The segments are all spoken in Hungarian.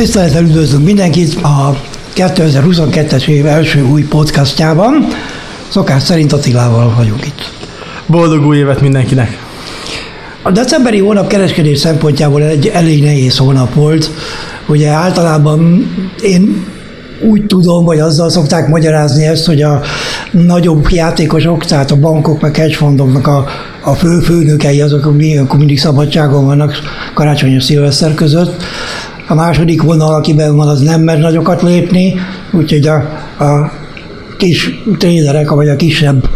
Tisztelettel üdvözlünk mindenkit a 2022-es év első új podcastjában. Szokás szerint Attilával vagyunk itt. Boldog új évet mindenkinek! A decemberi hónap kereskedés szempontjából egy elég nehéz hónap volt. Ugye általában én úgy tudom, vagy azzal szokták magyarázni ezt, hogy a nagyobb játékosok, tehát a bankok, meg hedgefondoknak a, a fő főnökei, azok akkor mindig szabadságon vannak karácsony és szilveszter között. A második vonal, akiben van, az nem mer nagyokat lépni, úgyhogy a, a kis tréderek, vagy a kisebb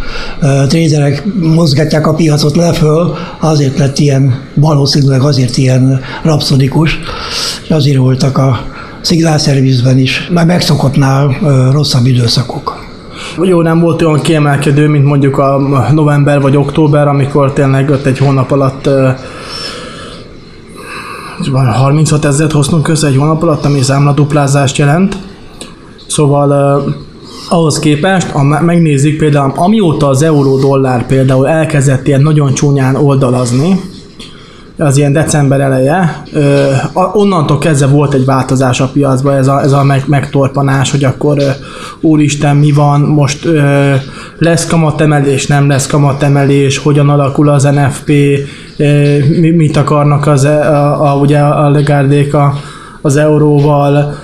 tréderek mozgatják a piacot leföl, azért lett ilyen, valószínűleg azért ilyen rapszodikus, és azért voltak a szignálszervizben is, már megszokottnál rosszabb időszakok. Jó, nem volt olyan kiemelkedő, mint mondjuk a november vagy október, amikor tényleg ott egy hónap alatt uh, 36 ezeret hoztunk össze egy hónap alatt, ami számladuplázást jelent. Szóval uh, ahhoz képest, ha megnézik például, amióta az euró-dollár például elkezdett ilyen nagyon csúnyán oldalazni, az ilyen december eleje, ö, onnantól kezdve volt egy változás a piacban, ez a, ez a meg, megtorpanás, hogy akkor ö, úristen, mi van, most ö, lesz kamatemelés, nem lesz kamatemelés, hogyan alakul az NFP, ö, mit akarnak az, a, a, ugye a legárdék a, az euróval,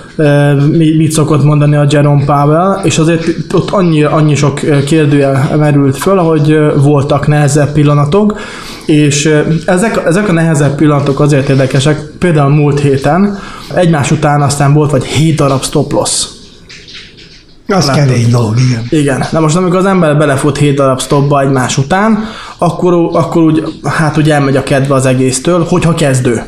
mit szokott mondani a Jerome Powell, és azért ott annyi, annyi sok kérdőjel merült föl, hogy voltak nehezebb pillanatok, és ezek, ezek a nehezebb pillanatok azért érdekesek, például múlt héten egymás után aztán volt vagy 7 darab stop loss. Az Látod? kemény dolog, igen. Igen. Na most amikor az ember belefut 7 darab stopba egymás után, akkor, akkor úgy, hát úgy elmegy a kedve az egésztől, hogyha kezdő.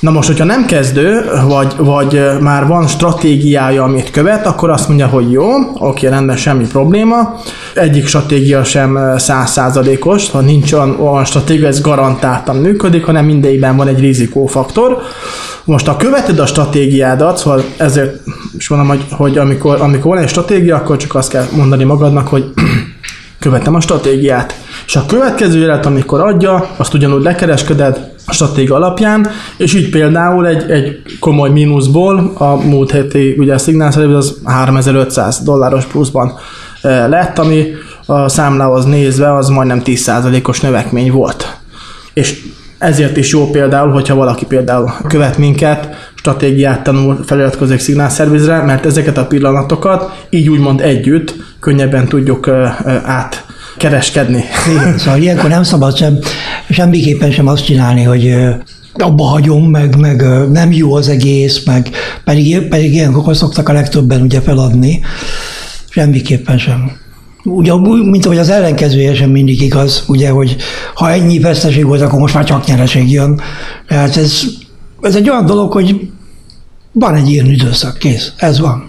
Na most, hogyha nem kezdő, vagy, vagy már van stratégiája, amit követ, akkor azt mondja, hogy jó, oké, rendben, semmi probléma. Egyik stratégia sem százszázalékos, ha nincs olyan, olyan stratégia, ez garantáltan működik, hanem mindegyikben van egy rizikófaktor. Most ha követed a stratégiádat, szóval ezért is mondom, hogy, hogy amikor, amikor van egy stratégia, akkor csak azt kell mondani magadnak, hogy követem a stratégiát. És a következő élet, amikor adja, azt ugyanúgy lekereskeded, stratégia alapján, és így például egy, egy komoly mínuszból a múlt heti ugye a szignál az 3500 dolláros pluszban eh, lett, ami a számlához nézve az majdnem 10%-os növekmény volt. És ezért is jó például, hogyha valaki például követ minket, stratégiát tanul, feliratkozik szignálszervizre, mert ezeket a pillanatokat így úgymond együtt könnyebben tudjuk eh, eh, át kereskedni. Igen, szóval ilyenkor nem szabad sem, semmiképpen sem azt csinálni, hogy abba hagyom, meg, meg nem jó az egész, meg pedig, pedig ilyenkor szoktak a legtöbben ugye feladni. Semmiképpen sem. Ugye, mint ahogy az ellenkezője sem mindig igaz, ugye, hogy ha ennyi veszteség volt, akkor most már csak nyereség jön. Tehát ez, ez egy olyan dolog, hogy van egy ilyen időszak, kész, ez van.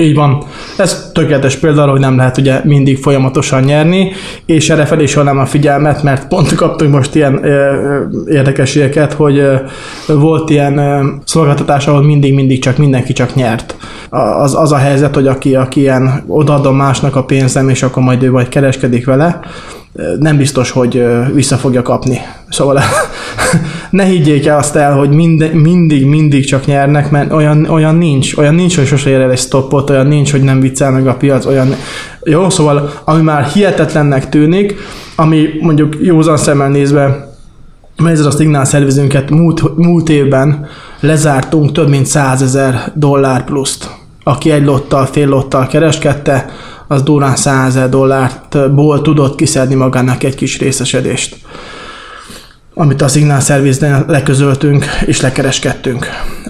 Így van. Ez tökéletes példa arra, hogy nem lehet ugye mindig folyamatosan nyerni, és erre fel is nem a figyelmet, mert pont kaptunk most ilyen ö, érdekességeket, hogy ö, volt ilyen ö, szolgáltatás, ahol mindig-mindig csak mindenki csak nyert. Az, az a helyzet, hogy aki, aki ilyen odaadom másnak a pénzem, és akkor majd ő vagy kereskedik vele, nem biztos, hogy vissza fogja kapni. Szóval ne higgyék el azt el, hogy mind, mindig, mindig csak nyernek, mert olyan, olyan nincs. Olyan nincs, hogy sose ér el egy stoppot, olyan nincs, hogy nem viccel meg a piac, olyan... Jó, szóval ami már hihetetlennek tűnik, ami mondjuk józan szemmel nézve ezzel a szignál szervizünket múlt, múlt évben lezártunk több mint 100 ezer dollár pluszt. Aki egy lottal, fél lottal kereskedte, az durán 100 dollártból tudott kiszedni magának egy kis részesedést amit a Signal Service-nél leközöltünk és lekereskedtünk.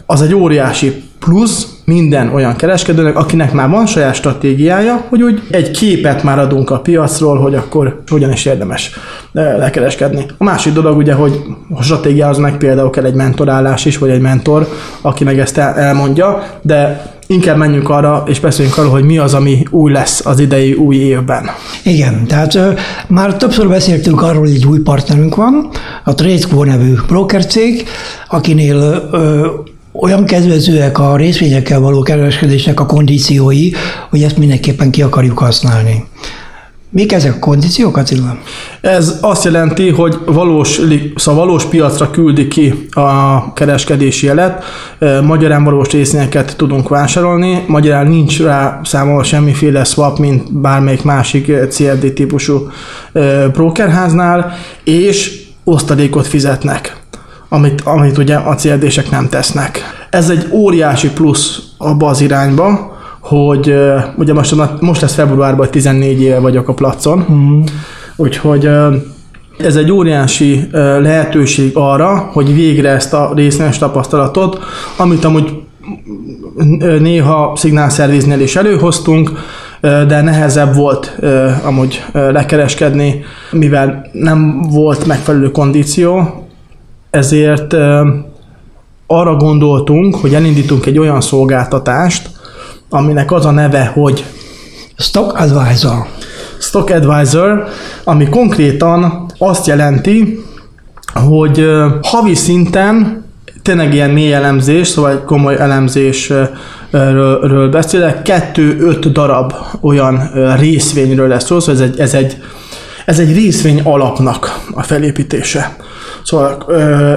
Az egy óriási plusz minden olyan kereskedőnek, akinek már van saját stratégiája, hogy úgy egy képet már adunk a piacról, hogy akkor hogyan is érdemes eh, lekereskedni. A másik dolog ugye, hogy a stratégiához meg például kell egy mentorálás is, vagy egy mentor, aki meg ezt elmondja, de inkább menjünk arra, és beszéljünk arról, hogy mi az, ami új lesz az idei új évben. Igen, tehát ö, már többször beszéltünk arról, hogy egy új partnerünk van, a TradeCo nevű broker cég, akinél ö, olyan kedvezőek a részvényekkel való kereskedésnek a kondíciói, hogy ezt mindenképpen ki akarjuk használni. Mik ezek a kondíciók, Attila? Ez azt jelenti, hogy valós, szóval valós piacra küldi ki a kereskedési jelet, magyarán valós részvényeket tudunk vásárolni, magyarán nincs rá számolva semmiféle swap, mint bármelyik másik CFD típusú brokerháznál, és osztalékot fizetnek, amit, amit ugye a CFD-sek nem tesznek. Ez egy óriási plusz abba az irányba, hogy ugye most, most lesz februárban 14 éve vagyok a placon, mm. úgyhogy ez egy óriási lehetőség arra, hogy végre ezt a részletes tapasztalatot, amit amúgy néha szignálszerviznél is előhoztunk, de nehezebb volt amúgy lekereskedni, mivel nem volt megfelelő kondíció, ezért arra gondoltunk, hogy elindítunk egy olyan szolgáltatást, aminek az a neve, hogy Stock Advisor. Stock Advisor, ami konkrétan azt jelenti, hogy havi szinten tényleg ilyen mély elemzés, szóval komoly elemzésről beszélek, kettő-öt darab olyan részvényről lesz szó, szóval ez egy, ez egy, ez egy részvény alapnak a felépítése. Szóval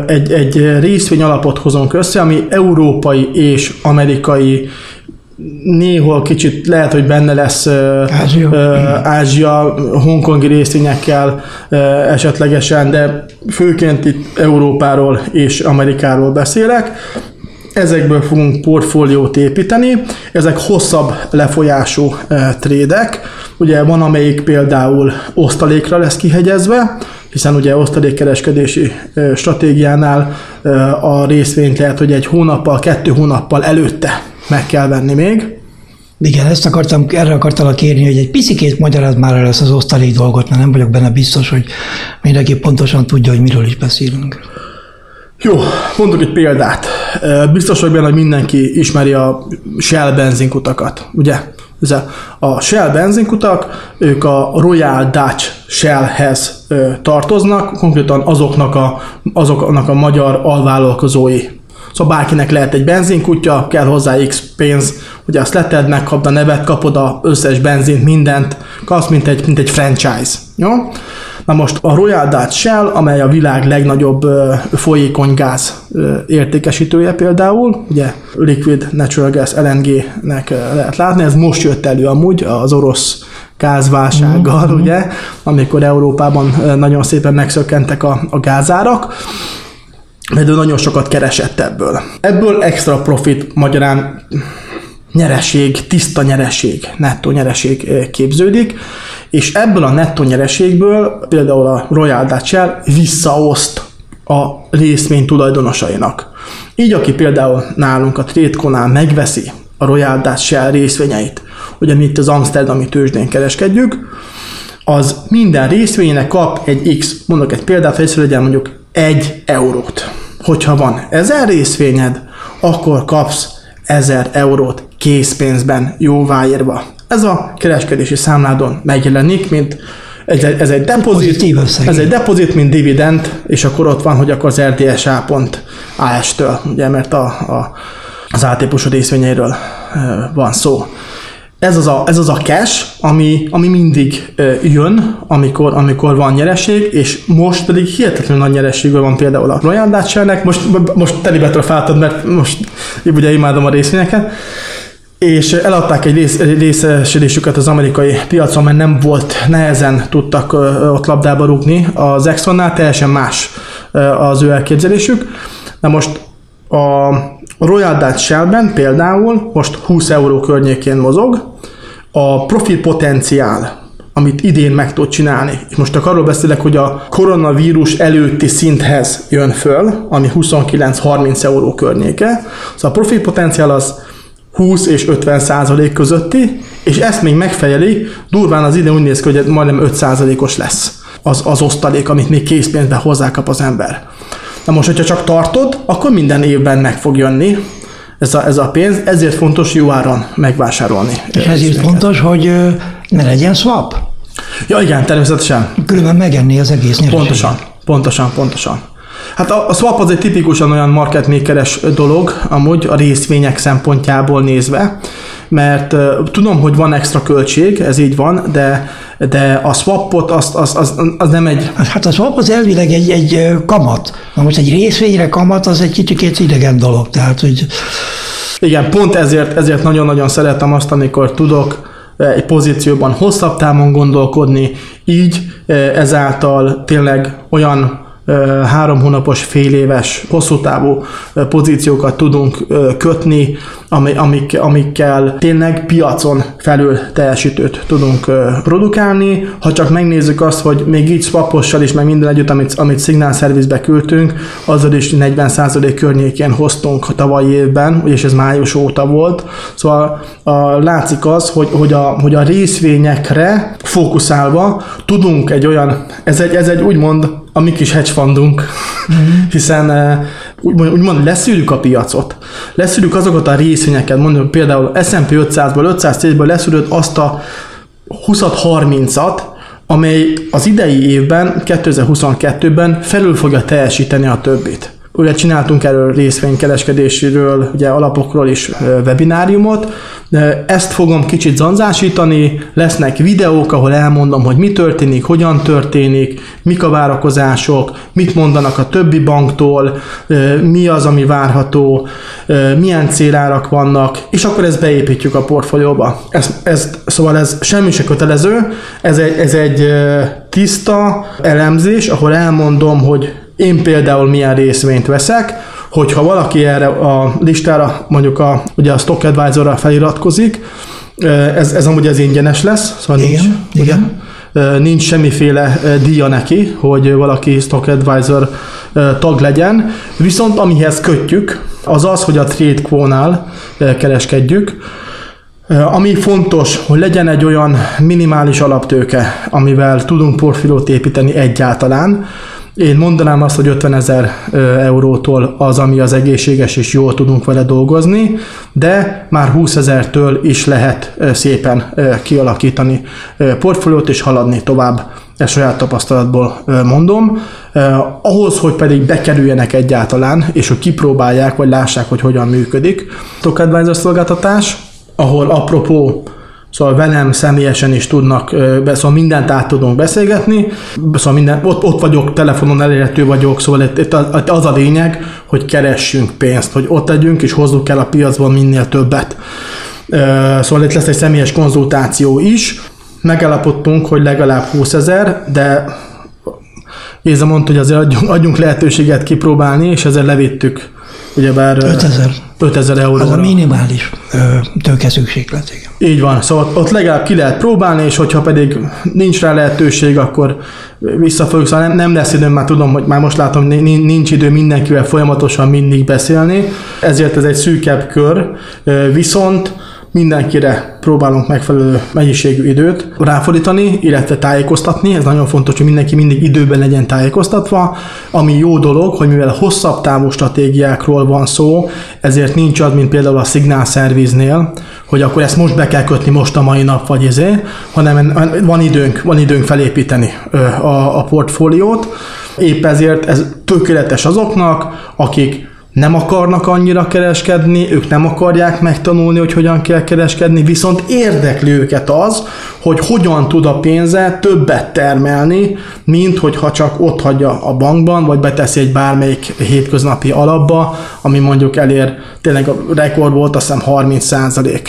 egy, egy részvény alapot hozunk össze, ami európai és amerikai néhol kicsit lehet, hogy benne lesz Ázsia, Ázsia hongkongi részvényekkel esetlegesen, de főként itt Európáról és Amerikáról beszélek. Ezekből fogunk portfóliót építeni. Ezek hosszabb lefolyású trédek. Ugye van, amelyik például osztalékra lesz kihegyezve, hiszen ugye osztalékkereskedési stratégiánál a részvényt lehet, hogy egy hónappal, kettő hónappal előtte meg kell venni még. Igen, ezt akartam, erre akartalak kérni, hogy egy picikét magyaráz már el ezt az osztalék dolgot, mert nem vagyok benne biztos, hogy mindenki pontosan tudja, hogy miről is beszélünk. Jó, mondok egy példát. Biztos vagyok benne, hogy mindenki ismeri a Shell benzinkutakat, ugye? Ez a Shell benzinkutak, ők a Royal Dutch Shellhez tartoznak, konkrétan azoknak a, azoknak a magyar alvállalkozói. Szóval bárkinek lehet egy benzinkutya, kell hozzá X pénz, hogy azt leted, megkapd a nevet, kapod az összes benzint, mindent, kapsz, mint egy, mint egy franchise. Jó? Na most a Royal Dutch Shell, amely a világ legnagyobb folyékony gáz értékesítője például, ugye Liquid Natural Gas LNG-nek lehet látni, ez most jött elő amúgy az orosz gázválsággal, mm-hmm. ugye, amikor Európában nagyon szépen megszökkentek a, a gázárak, de nagyon sokat keresett ebből. Ebből extra profit, magyarán nyereség, tiszta nyereség, nettó nyereség képződik, és ebből a nettó nyereségből például a Royal Dutch Shell visszaoszt a részvény tulajdonosainak. Így aki például nálunk a Trédkonál megveszi a Royal Dutch Shell részvényeit, ugye mi itt az Amsterdami tőzsdén kereskedjük, az minden részvénynek kap egy X, mondok egy példát, hogy legyen mondjuk egy eurót. Hogyha van ezer részvényed, akkor kapsz ezer eurót készpénzben jóváírva. Ez a kereskedési számládon megjelenik, mint ez egy, ez egy depozit, ez egy depozit, mint dividend, és akkor ott van, hogy akkor az RDSA.AS-től, ugye, mert a, a, az átípusú részvényeiről van szó. Ez az a, ez az a cash, ami, ami mindig jön, amikor, amikor van nyereség, és most pedig hihetetlenül nagy nyereségű van például a Royal Dutch most, most telibe trafáltad, mert most ugye imádom a részvényeket, és eladták egy rész, részesedésüket az amerikai piacon, mert nem volt, nehezen tudtak ott labdába rúgni. Az Exxonnál teljesen más az ő elképzelésük. Na most a Royal Dutch Shell-ben például most 20 euró környékén mozog, a profit potenciál, amit idén meg tud csinálni. És most csak arról beszélek, hogy a koronavírus előtti szinthez jön föl, ami 29-30 euró környéke. Szóval a profit potenciál az 20 és 50 százalék közötti, és ezt még megfejeli, durván az ide úgy néz ki, hogy majdnem 5 százalékos lesz az, az osztalék, amit még készpénzben hozzákap az ember. Na most, hogyha csak tartod, akkor minden évben meg fog jönni ez a, ez a pénz, ezért fontos jó áron megvásárolni. És ezért fontos, hogy ne legyen swap. Ja igen, természetesen. Különben megenni az egész nyereséget. Pontosan, pontosan, pontosan. Hát a, a swap az egy tipikusan olyan market makeres dolog, amúgy a részvények szempontjából nézve, mert tudom, hogy van extra költség, ez így van, de, de a swapot az, az, az, az nem egy... Hát a swap az elvileg egy, egy kamat. Na most egy részvényre kamat az egy kicsit idegen dolog, tehát hogy... Igen, pont ezért, ezért nagyon-nagyon szeretem azt, amikor tudok egy pozícióban hosszabb távon gondolkodni, így ezáltal tényleg olyan három hónapos, fél éves, hosszú távú pozíciókat tudunk kötni, amik, amikkel tényleg piacon felül teljesítőt tudunk produkálni. Ha csak megnézzük azt, hogy még így swapossal is, meg minden együtt, amit, amit Signal Service-be küldtünk, azzal is 40% környékén hoztunk a tavalyi évben, és ez május óta volt. Szóval a, látszik az, hogy, hogy, a, hogy a részvényekre fókuszálva tudunk egy olyan, ez egy, ez egy úgymond a mi kis hedge fundunk, mm. hiszen úgymond, úgymond leszűrjük a piacot. Leszűrjük azokat a részvényeket, mondjuk például S&P 500-ból, 510-ből leszűröd azt a 20-30-at, amely az idei évben, 2022-ben felül fogja teljesíteni a többit. Ugye csináltunk erről részvénykereskedéséről, ugye alapokról is webináriumot. Ezt fogom kicsit zanzásítani, lesznek videók, ahol elmondom, hogy mi történik, hogyan történik, mik a várakozások, mit mondanak a többi banktól, mi az, ami várható, milyen célárak vannak, és akkor ezt beépítjük a portfólióba. Ez, ez, szóval ez semmi se kötelező, ez egy, ez egy tiszta elemzés, ahol elmondom, hogy én például milyen részvényt veszek, hogyha valaki erre a listára, mondjuk a, ugye a Stock Advisor-ra feliratkozik, ez, ez amúgy ez ingyenes lesz, szóval igen, nincs, igen. Ugye, nincs semmiféle díja neki, hogy valaki Stock Advisor tag legyen, viszont amihez kötjük, az az, hogy a TradeQuo-nál kereskedjük, ami fontos, hogy legyen egy olyan minimális alaptőke, amivel tudunk portfóliót építeni egyáltalán, én mondanám azt, hogy 50 ezer eurótól az, ami az egészséges és jól tudunk vele dolgozni, de már 20 ezertől is lehet szépen kialakítani portfóliót és haladni tovább. Ezt saját tapasztalatból mondom. Ahhoz, hogy pedig bekerüljenek egyáltalán, és hogy kipróbálják, vagy lássák, hogy hogyan működik. TokAdvisor szolgáltatás, ahol apropó Szóval velem személyesen is tudnak, szóval mindent át tudunk beszélgetni, szóval minden, ott, ott vagyok, telefonon elérhető vagyok, szóval itt az a lényeg, hogy keressünk pénzt, hogy ott legyünk és hozzuk el a piacban minél többet. Szóval itt lesz egy személyes konzultáció is, megállapodtunk, hogy legalább 20 ezer, de Géza mondta, hogy azért adjunk, adjunk lehetőséget kipróbálni, és ezzel levittük ugyebár 5000. 5000 euró. Az a minimális tőke szükséglet, igen. Így van, szóval ott legalább ki lehet próbálni, és hogyha pedig nincs rá lehetőség, akkor vissza fogjuk, szóval nem, nem lesz időm, már tudom, hogy már most látom, nincs idő mindenkivel folyamatosan mindig beszélni, ezért ez egy szűkebb kör, viszont mindenkire próbálunk megfelelő mennyiségű időt ráfordítani, illetve tájékoztatni. Ez nagyon fontos, hogy mindenki mindig időben legyen tájékoztatva, ami jó dolog, hogy mivel hosszabb távú stratégiákról van szó, ezért nincs az, mint például a Signal Service-nél, hogy akkor ezt most be kell kötni most a mai nap, vagy ezé, hanem van időnk, van időnk felépíteni a, a portfóliót. Épp ezért ez tökéletes azoknak, akik nem akarnak annyira kereskedni, ők nem akarják megtanulni, hogy hogyan kell kereskedni, viszont érdekli őket az, hogy hogyan tud a pénze többet termelni, mint hogyha csak ott hagyja a bankban, vagy beteszi egy bármelyik hétköznapi alapba, ami mondjuk elér, tényleg a rekord volt azt hiszem 30%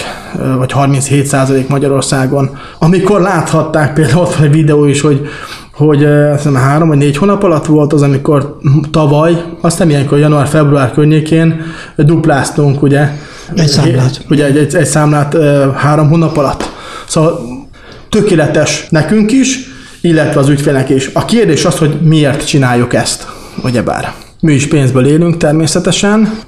vagy 37% Magyarországon. Amikor láthatták, például ott van egy videó is, hogy hogy hiszem három vagy négy hónap alatt volt az, amikor tavaly, azt nem ilyenkor január-február környékén dupláztunk, ugye? Egy számlát. Ugye egy, egy, egy számlát három hónap alatt. Szóval tökéletes nekünk is, illetve az ügyfélnek is. A kérdés az, hogy miért csináljuk ezt, ugyebár. Mi is pénzből élünk természetesen.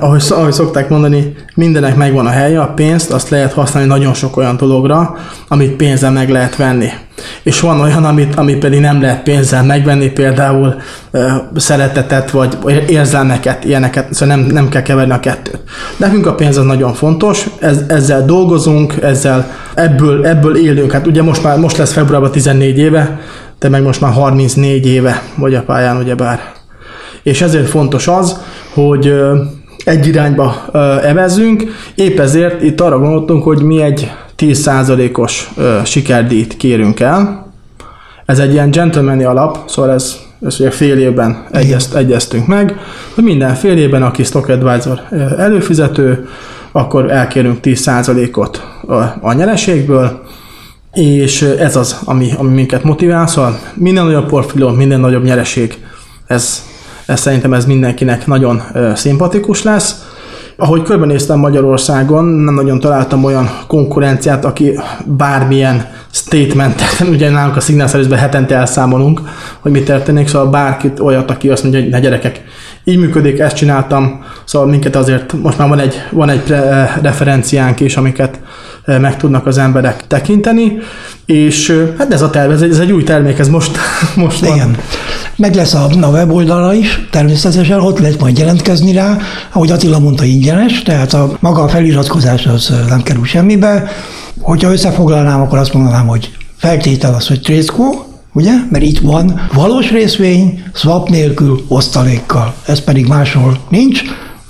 Ahogy, ahogy szokták mondani, mindenek megvan a helye, a pénzt azt lehet használni nagyon sok olyan dologra, amit pénzzel meg lehet venni. És van olyan, amit, amit pedig nem lehet pénzzel megvenni, például szeretetet vagy érzelmeket, ilyeneket, szóval nem, nem kell keverni a kettőt. Nekünk a pénz az nagyon fontos, ez, ezzel dolgozunk, ezzel ebből, ebből élünk. Hát ugye most már most lesz februárban 14 éve, te meg most már 34 éve vagy a pályán, ugyebár. És ezért fontos az, hogy egy irányba evezünk, épp ezért itt arra gondoltunk, hogy mi egy 10%-os sikerdíjt kérünk el. Ez egy ilyen gentlemani alap, szóval ez, ez ugye fél évben egyezt, egyeztünk meg, hogy minden fél évben, aki Stock Advisor előfizető, akkor elkérünk 10%-ot a nyereségből, és ez az, ami, ami minket motivál, szóval minden nagyobb portfólió, minden nagyobb nyereség, ez, ez szerintem ez mindenkinek nagyon szimpatikus lesz. Ahogy körbenéztem Magyarországon, nem nagyon találtam olyan konkurenciát, aki bármilyen statementet, ugye nálunk a Signal service hetente elszámolunk, hogy mi történik, szóval bárkit olyat, aki azt mondja, hogy ne gyerekek, így működik, ezt csináltam, szóval minket azért most már van egy, van egy pre- referenciánk is, amiket meg tudnak az emberek tekinteni, és hát ez a terv, ez egy, ez egy új termék, ez most, most van. Igen. Meg lesz a, a weboldala is, természetesen ott lehet majd jelentkezni rá, ahogy Attila mondta, ingyenes, tehát a maga a feliratkozás az nem kerül semmibe. Hogyha összefoglalnám, akkor azt mondanám, hogy feltétel az, hogy Trészkó, ugye? Mert itt van valós részvény, swap nélkül, osztalékkal. Ez pedig máshol nincs.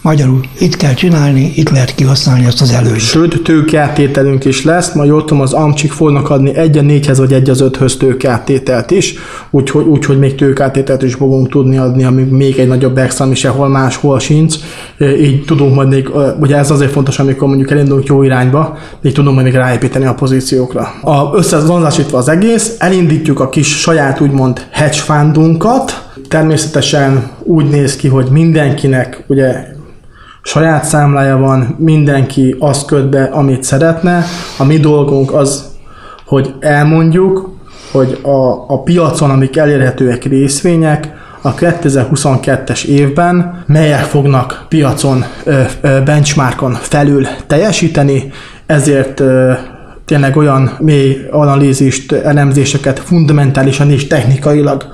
Magyarul itt kell csinálni, itt lehet kihasználni ezt az előnyt. Sőt, tőkeáttételünk is lesz, majd ott az Amcsik fognak adni egy a négyhez vagy egy az öthöz tőkeáttételt is, úgyhogy, úgyhogy még tőkeáttételt is fogunk tudni adni, ami még egy nagyobb extra, ami sehol máshol sincs. Így tudunk majd még, ugye ez azért fontos, amikor mondjuk elindulunk jó irányba, így tudunk majd még ráépíteni a pozíciókra. A összezonzásítva az egész, elindítjuk a kis saját úgymond hedge fundunkat, természetesen úgy néz ki, hogy mindenkinek ugye saját számlája van, mindenki azt köt be, amit szeretne. A mi dolgunk az, hogy elmondjuk, hogy a, a piacon, amik elérhetőek részvények, a 2022-es évben melyek fognak piacon, benchmarkon felül teljesíteni, ezért tényleg olyan mély analízist, elemzéseket fundamentálisan és technikailag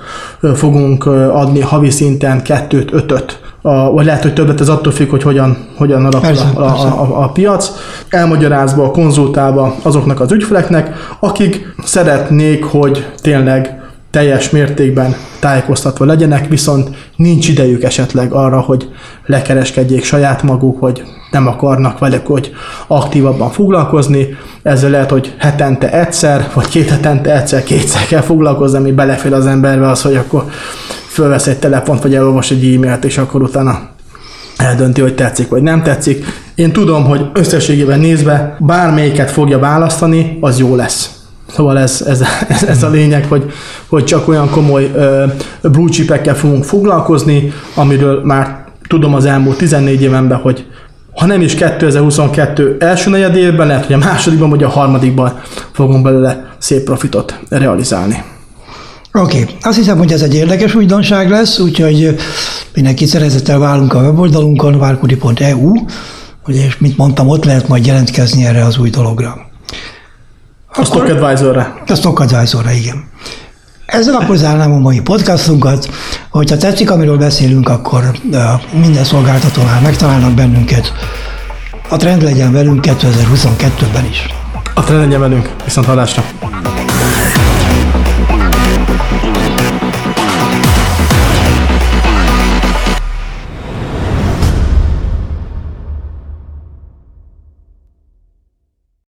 fogunk adni havi szinten kettőt, ötöt a, vagy lehet, hogy többet, ez attól függ, hogy hogyan, hogyan alakul persze, a, persze. A, a, a piac, elmagyarázva, konzultálva azoknak az ügyfeleknek, akik szeretnék, hogy tényleg teljes mértékben tájékoztatva legyenek, viszont nincs idejük esetleg arra, hogy lekereskedjék saját maguk, hogy nem akarnak velük, hogy aktívabban foglalkozni. Ezzel lehet, hogy hetente egyszer, vagy két hetente egyszer, kétszer kell foglalkozni, ami belefér az emberbe az, hogy akkor fölvesz egy telefont, vagy elolvas egy e-mailt, és akkor utána eldönti, hogy tetszik, vagy nem tetszik. Én tudom, hogy összességében nézve bármelyiket fogja választani, az jó lesz. Szóval ez, ez, ez, ez a lényeg, hogy, hogy csak olyan komoly uh, blue chipekkel fogunk foglalkozni, amiről már tudom az elmúlt 14 évenben, hogy ha nem is 2022 első negyed évben, lehet, hogy a másodikban vagy a harmadikban fogunk belőle szép profitot realizálni. Oké, okay. azt hiszem, hogy ez egy érdekes újdonság lesz, úgyhogy mindenki szeretettel válunk a weboldalunkon, várkudi.eu, és mint mondtam, ott lehet majd jelentkezni erre az új dologra. A Stock Advisor-re. A Stock Advisor-re, igen. Ezzel akkor zárnám a mai podcastunkat. Hogyha tetszik, amiről beszélünk, akkor minden szolgáltatónál megtalálnak bennünket. A trend legyen velünk 2022-ben is. A trend legyen velünk. Viszont hallásra.